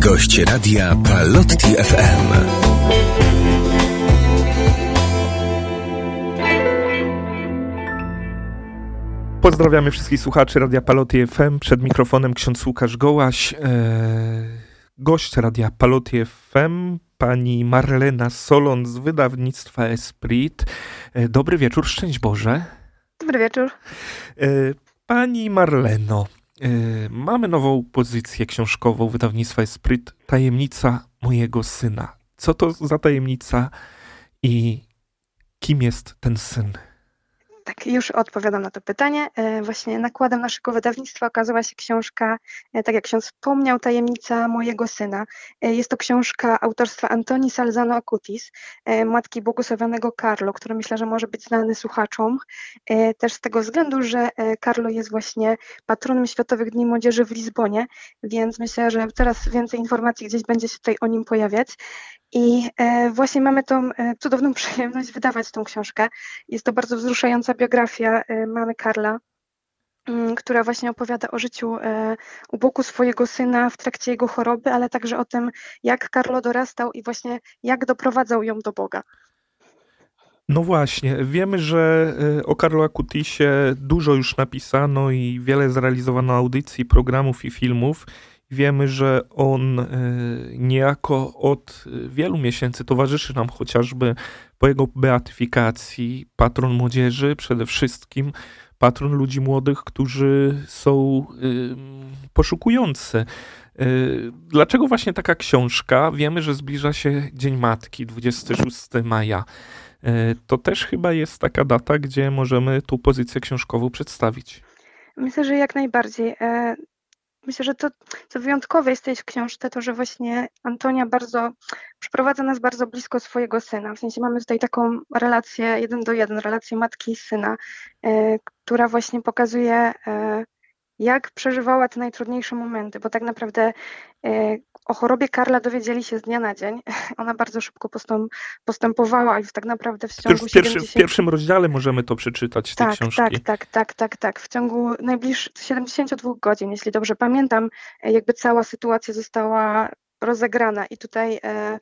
Gość radia Palotti FM. Pozdrawiamy wszystkich słuchaczy Radia Palotti FM. Przed mikrofonem ksiądz Łukasz Gołaś. Eee, gość Radia Palotti FM, pani Marlena Solon z wydawnictwa Esprit. Eee, dobry wieczór, szczęść Boże. Dobry wieczór. Eee, pani Marleno, mamy nową pozycję książkową wydawnictwa Esprit, Tajemnica mojego syna. Co to za tajemnica i kim jest ten syn? Tak, już odpowiadam na to pytanie. E, właśnie nakładem naszego wydawnictwa okazała się książka, e, tak jak ksiądz wspomniał, Tajemnica mojego syna. E, jest to książka autorstwa Antoni Salzano Acutis, matki błogosławionego Carlo, który myślę, że może być znany słuchaczom. Też z tego względu, że Carlo jest właśnie patronem Światowych Dni Młodzieży w Lizbonie, więc myślę, że coraz więcej informacji gdzieś będzie się tutaj o nim pojawiać. I e, właśnie mamy tą e, cudowną przyjemność wydawać tą książkę. Jest to bardzo wzruszająca biografia e, mamy Karla, mm, która właśnie opowiada o życiu u boku swojego syna w trakcie jego choroby, ale także o tym, jak Karlo dorastał i właśnie jak doprowadzał ją do Boga. No właśnie, wiemy, że o Karlo Acutisie dużo już napisano i wiele zrealizowano audycji, programów i filmów. Wiemy, że on e, niejako od wielu miesięcy towarzyszy nam chociażby po jego beatyfikacji, patron młodzieży przede wszystkim, patron ludzi młodych, którzy są poszukujący. E, dlaczego właśnie taka książka? Wiemy, że zbliża się Dzień Matki, 26 maja. E, to też chyba jest taka data, gdzie możemy tą pozycję książkową przedstawić. Myślę, że jak najbardziej. Myślę, że to, co wyjątkowe jest w tej książce, to że właśnie Antonia bardzo przyprowadza nas bardzo blisko swojego syna. W sensie mamy tutaj taką relację jeden do jeden, relację matki i syna, e, która właśnie pokazuje, e, jak przeżywała te najtrudniejsze momenty, bo tak naprawdę e, o chorobie Karla dowiedzieli się z dnia na dzień. Ona bardzo szybko postąp, postępowała i tak naprawdę w ciągu w, pierwszy, 70... w pierwszym rozdziale możemy to przeczytać, tak, książki. Tak, tak, tak, tak, tak. W ciągu najbliższych 72 godzin, jeśli dobrze pamiętam, jakby cała sytuacja została rozegrana i tutaj e,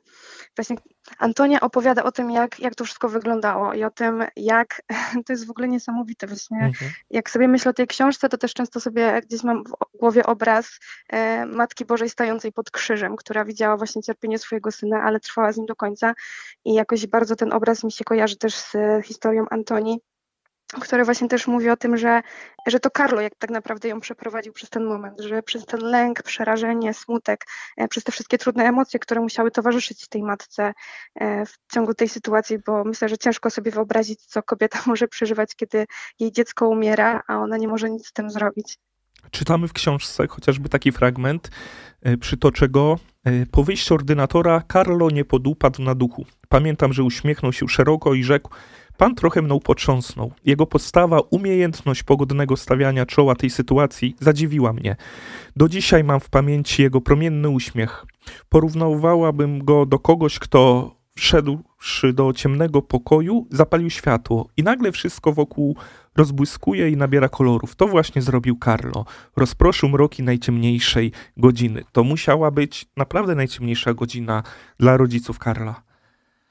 właśnie Antonia opowiada o tym, jak, jak to wszystko wyglądało i o tym, jak to jest w ogóle niesamowite właśnie. Mhm. Jak sobie myślę o tej książce, to też często sobie gdzieś mam w głowie obraz e, Matki Bożej stojącej pod krzyżem, która widziała właśnie cierpienie swojego syna, ale trwała z nim do końca i jakoś bardzo ten obraz mi się kojarzy też z historią Antonii który właśnie też mówi o tym, że, że to Carlo jak tak naprawdę ją przeprowadził przez ten moment, że przez ten lęk, przerażenie, smutek, e, przez te wszystkie trudne emocje, które musiały towarzyszyć tej matce e, w ciągu tej sytuacji, bo myślę, że ciężko sobie wyobrazić, co kobieta może przeżywać, kiedy jej dziecko umiera, a ona nie może nic z tym zrobić. Czytamy w książce chociażby taki fragment, e, przytoczę go. Po wyjściu ordynatora Carlo nie podupadł na duchu. Pamiętam, że uśmiechnął się szeroko i rzekł: Pan trochę mną potrząsnął. Jego postawa, umiejętność pogodnego stawiania czoła tej sytuacji zadziwiła mnie. Do dzisiaj mam w pamięci jego promienny uśmiech. Porównywałabym go do kogoś, kto wszedłszy do ciemnego pokoju, zapalił światło i nagle wszystko wokół rozbłyskuje i nabiera kolorów. To właśnie zrobił Carlo. Rozproszył mroki najciemniejszej godziny. To musiała być naprawdę najciemniejsza godzina dla rodziców Karla.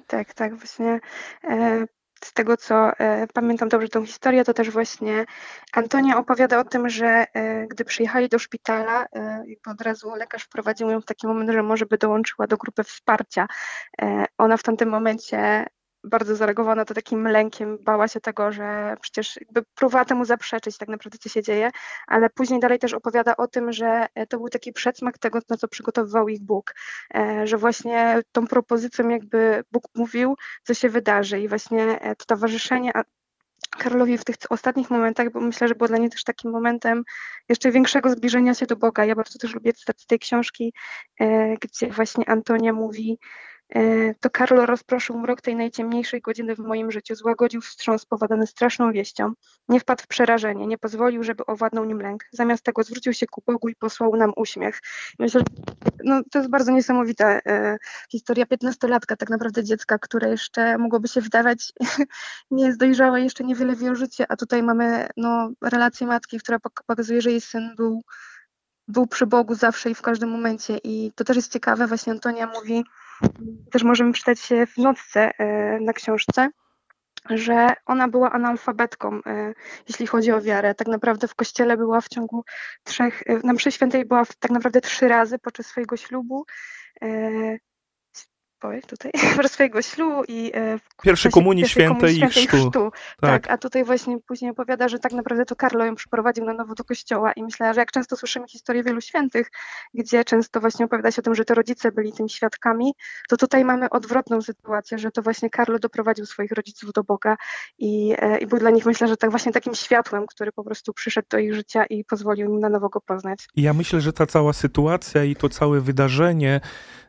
Tak, tak, właśnie e, z tego co e, pamiętam dobrze tą historię, to też właśnie Antonia opowiada o tym, że e, gdy przyjechali do szpitala, e, od razu lekarz wprowadził ją w taki moment, że może by dołączyła do grupy wsparcia. Ona w tamtym momencie bardzo zareagowała na to takim lękiem, bała się tego, że przecież jakby próbowała temu zaprzeczyć tak naprawdę, co się dzieje, ale później dalej też opowiada o tym, że e, to był taki przedsmak tego, na co przygotowywał ich Bóg, e, że właśnie tą propozycją jakby Bóg mówił, co się wydarzy i właśnie e, to towarzyszenie Karolowi w tych ostatnich momentach, bo myślę, że było dla niej też takim momentem jeszcze większego zbliżenia się do Boga. Ja bardzo też lubię cytat z tej książki, gdzie właśnie Antonia mówi, to Karlo rozproszył mrok tej najciemniejszej godziny w moim życiu, złagodził wstrząs powodany straszną wieścią, nie wpadł w przerażenie, nie pozwolił, żeby owładnął nim lęk. Zamiast tego zwrócił się ku Bogu i posłał nam uśmiech. Myślę, no, to jest bardzo niesamowita e, historia piętnastolatka, tak naprawdę dziecka, które jeszcze mogłoby się wydawać nie jest dojrzałe, jeszcze niewiele wie o życiu, a tutaj mamy no, relację matki, która pokazuje, że jej syn był był przy Bogu zawsze i w każdym momencie. I to też jest ciekawe, właśnie Antonia mówi, też możemy czytać się w notce e, na książce, że ona była analfabetką, e, jeśli chodzi o wiarę. Tak naprawdę w kościele była w ciągu trzech, e, na mszy świętej była tak naprawdę trzy razy podczas swojego ślubu powiedz tutaj, w swojego ślubu i e, w pierwszej komunii świętej, świętej i chrztu. chrztu. Tak. tak. a tutaj właśnie później opowiada, że tak naprawdę to Karlo ją przyprowadził na nowo do kościoła i myślę, że jak często słyszymy historię wielu świętych, gdzie często właśnie opowiada się o tym, że to rodzice byli tymi świadkami, to tutaj mamy odwrotną sytuację, że to właśnie Karlo doprowadził swoich rodziców do Boga i, e, i był dla nich myślę, że tak właśnie takim światłem, który po prostu przyszedł do ich życia i pozwolił im na nowo go poznać. I ja myślę, że ta cała sytuacja i to całe wydarzenie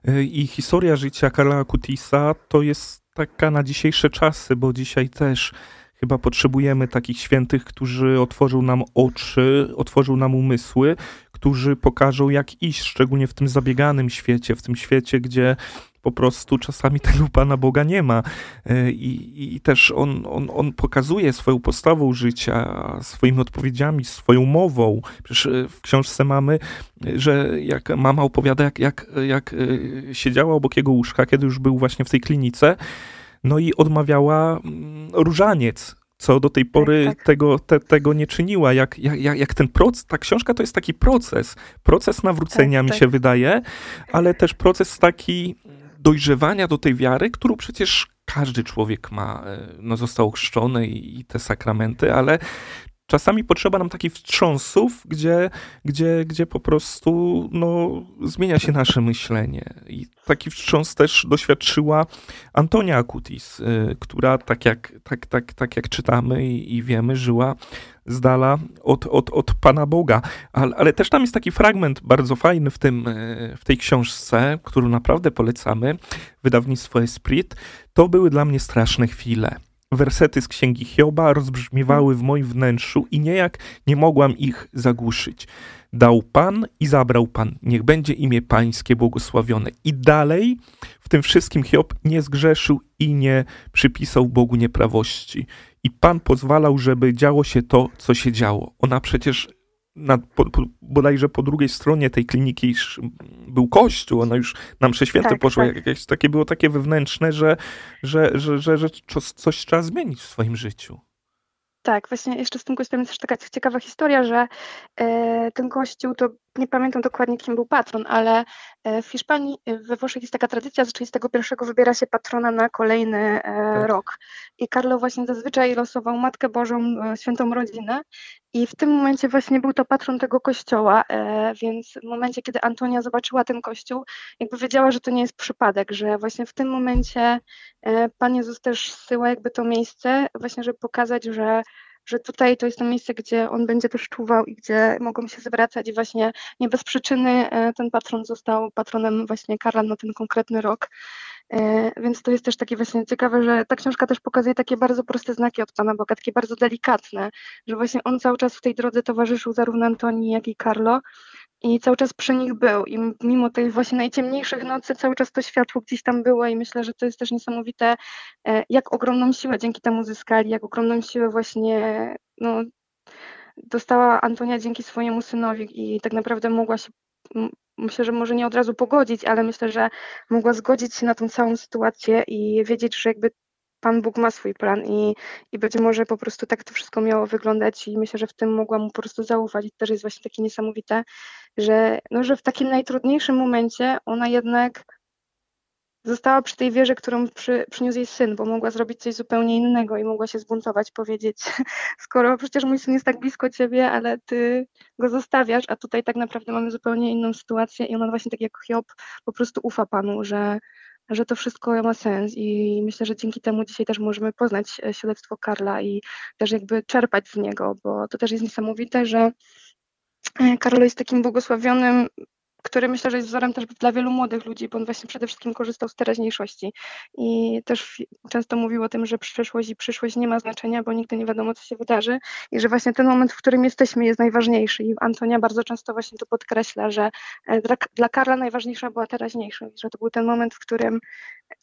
y, i historia życia Karla Kutisa to jest taka na dzisiejsze czasy, bo dzisiaj też chyba potrzebujemy takich świętych, którzy otworzą nam oczy, otworzą nam umysły, którzy pokażą jak iść, szczególnie w tym zabieganym świecie, w tym świecie, gdzie po prostu czasami tego Pana Boga nie ma. E, I, i też on, on, on pokazuje swoją postawą życia, swoimi odpowiedziami, swoją mową. Przecież e, w książce mamy, że jak mama opowiada, jak, jak, jak e, siedziała obok jego łóżka, kiedy już był właśnie w tej klinice, no i odmawiała mm, różaniec co do tej pory tak, tak. Tego, te, tego nie czyniła. Jak, jak, jak ten proces, ta książka to jest taki proces, proces nawrócenia tak, mi tak. się wydaje, ale też proces taki dojrzewania do tej wiary, którą przecież każdy człowiek ma, e, no został chrzczony i, i te sakramenty, ale czasami potrzeba nam takich wstrząsów, gdzie, gdzie, gdzie po prostu no, zmienia się nasze myślenie. I taki wstrząs też doświadczyła Antonia Akutis, y, która tak jak, tak, tak, tak jak czytamy i, i wiemy, żyła z dala od, od, od Pana Boga. Ale, ale też tam jest taki fragment bardzo fajny w, tym, y, w tej książce, którą naprawdę polecamy, wydawnictwo Esprit. To były dla mnie straszne chwile Wersety z księgi Hioba rozbrzmiewały w moim wnętrzu i niejak nie mogłam ich zagłuszyć. Dał Pan i zabrał Pan. Niech będzie imię Pańskie błogosławione. I dalej w tym wszystkim Hiob nie zgrzeszył i nie przypisał Bogu nieprawości. I Pan pozwalał, żeby działo się to, co się działo. Ona przecież na, po, po, bodajże po drugiej stronie tej kliniki był kościół, ona już nam prześwięty tak, poszła, tak. jakieś takie było takie wewnętrzne, że, że, że, że, że coś trzeba zmienić w swoim życiu. Tak, właśnie jeszcze z tym kościołem jest też taka ciekawa historia, że e, ten kościół to nie pamiętam dokładnie, kim był patron, ale e, w Hiszpanii, e, we Włoszech jest taka tradycja, że 31 wybiera się patrona na kolejny e, tak. rok. I Karlo właśnie zazwyczaj losował Matkę Bożą, Świętą Rodzinę i w tym momencie właśnie był to patron tego kościoła, więc w momencie, kiedy Antonia zobaczyła ten kościół, jakby wiedziała, że to nie jest przypadek, że właśnie w tym momencie Pan Jezus też zsyła jakby to miejsce właśnie, żeby pokazać, że że tutaj to jest to miejsce, gdzie on będzie też czuwał i gdzie mogą się zwracać i właśnie nie bez przyczyny e, ten patron został patronem właśnie Karla na ten konkretny rok. E, więc to jest też takie właśnie ciekawe, że ta książka też pokazuje takie bardzo proste znaki od Pana Boga, takie bardzo delikatne, że właśnie on cały czas w tej drodze towarzyszył zarówno Antoni, jak i Carlo i cały czas przy nich był. I mimo tej właśnie najciemniejszych nocy cały czas to światło gdzieś tam było i myślę, że to jest też niesamowite, e, jak ogromną siłę dzięki temu zyskali, jak ogromną siłę właśnie no, dostała Antonia dzięki swojemu synowi i tak naprawdę mogła się myślę, że może nie od razu pogodzić, ale myślę, że mogła zgodzić się na tą całą sytuację i wiedzieć, że jakby Pan Bóg ma swój plan i, i być może po prostu tak to wszystko miało wyglądać i myślę, że w tym mogła mu po prostu zaufać. I to też jest właśnie takie niesamowite, że, no, że w takim najtrudniejszym momencie ona jednak została przy tej wierze, którą przy, przyniósł jej syn, bo mogła zrobić coś zupełnie innego i mogła się zbuntować, powiedzieć, skoro przecież mój syn jest tak blisko ciebie, ale ty go zostawiasz, a tutaj tak naprawdę mamy zupełnie inną sytuację i ona właśnie tak jak Hiob po prostu ufa Panu, że, że to wszystko ma sens i myślę, że dzięki temu dzisiaj też możemy poznać e, świadectwo Karla i też jakby czerpać z niego, bo to też jest niesamowite, że e, Karlo jest takim błogosławionym który myślę, że jest wzorem też dla wielu młodych ludzi, bo on właśnie przede wszystkim korzystał z teraźniejszości. I też często mówił o tym, że przyszłość i przyszłość nie ma znaczenia, bo nigdy nie wiadomo, co się wydarzy. I że właśnie ten moment, w którym jesteśmy jest najważniejszy. I Antonia bardzo często właśnie to podkreśla, że e, dla, dla Karla najważniejsza była teraźniejszość, że to był ten moment, w którym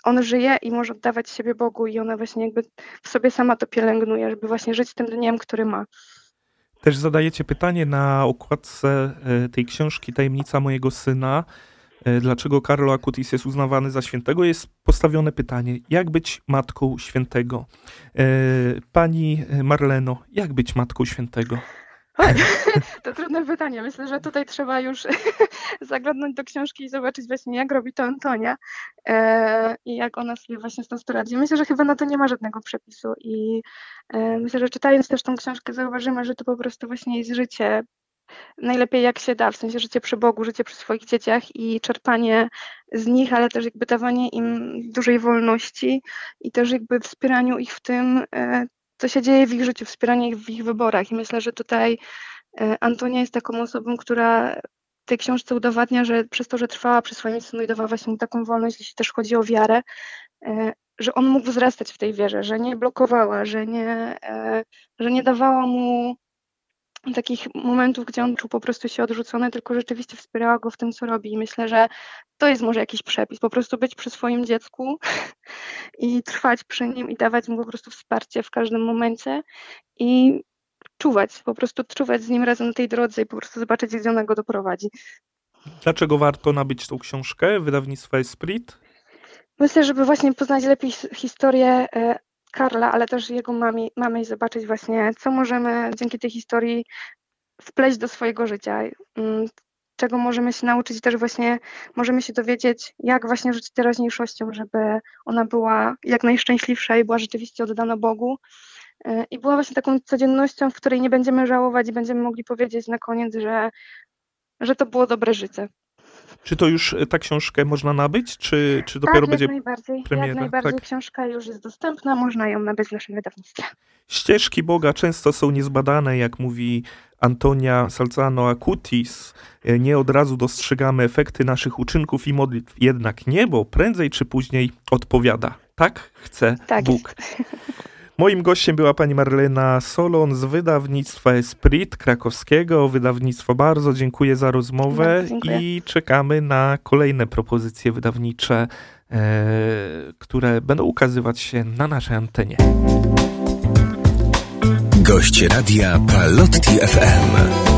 on żyje i może oddawać siebie Bogu i ona właśnie jakby w sobie sama to pielęgnuje, żeby właśnie żyć tym dniem, który ma Też zadajecie pytanie na okładce e, tej książki Tajemnica mojego syna. E, dlaczego Carlo Acutis jest uznawany za świętego? Jest postawione pytanie, jak być matką świętego? E, pani Marleno, jak być matką świętego? To trudne pytanie. Myślę, że tutaj trzeba już zaglądnąć do książki i zobaczyć właśnie, jak robi to Antonia e, i jak ona sobie właśnie z tym radzi. Myślę, że chyba na to nie ma żadnego przepisu i e, myślę, że czytając też tą książkę zauważymy, że to po prostu właśnie jest życie najlepiej jak się da, w sensie życie przy Bogu, życie przy swoich dzieciach i czerpanie z nich, ale też jakby dawanie im dużej wolności i też jakby wspieraniu ich w tym, e, co się dzieje w ich życiu, wspieranie ich w ich wyborach. I myślę, że tutaj e, Antonia jest taką osobą, która w tej książce udowadnia, że przez to, że trwała przy swoim synu i dawała właśnie mu taką wolność, jeśli też chodzi o wiarę, e, że on mógł wzrastać w tej wierze, że nie blokowała, że nie, że nie dawała mu takich momentów, gdzie on czuł po prostu się odrzucony, tylko rzeczywiście wspierała go w tym, co robi. I myślę, że to jest może jakiś przepis, po prostu być przy swoim dziecku i trwać przy nim i dawać mu po prostu wsparcie w każdym momencie i czuwać, po prostu czuwać z nim razem na tej drodze i po prostu zobaczyć, gdzie ona go doprowadzi. Dlaczego warto nabyć tą książkę wydawnictwa Esprit? Myślę, żeby właśnie poznać lepiej historię e, Karla, ale też jego mami, mamy i zobaczyć właśnie, co możemy dzięki tej historii wpleść do swojego życia, mm, czego możemy się nauczyć, też właśnie możemy się dowiedzieć, jak właśnie żyć teraźniejszością, żeby ona była jak najszczęśliwsza i była rzeczywiście oddana Bogu. E, I była właśnie taką codziennością, w której nie będziemy żałować i będziemy mogli powiedzieć na koniec, że, że to było dobre życie. Czy to już e, ta książkę można nabyć, czy, czy dopiero tak, będzie jak najbardziej, premiera? Jak najbardziej tak. książka już jest dostępna, można ją nabyć w naszym wydawnictwie. Ścieżki Boga często są niezbadane, jak mówi Antonia Salzano Acutis. E, nie od razu dostrzegamy efekty naszych uczynków i modlitw. Jednak niebo prędzej czy później odpowiada. Tak chce tak Bóg. Moim gościem była pani Marlena Solon z wydawnictwa Esprit krakowskiego. Wydawnictwo bardzo dziękuję za rozmowę dziękuję. i czekamy na kolejne propozycje wydawnicze, e, które będą ukazywać się na naszej antenie. Gość radia Palotti FM.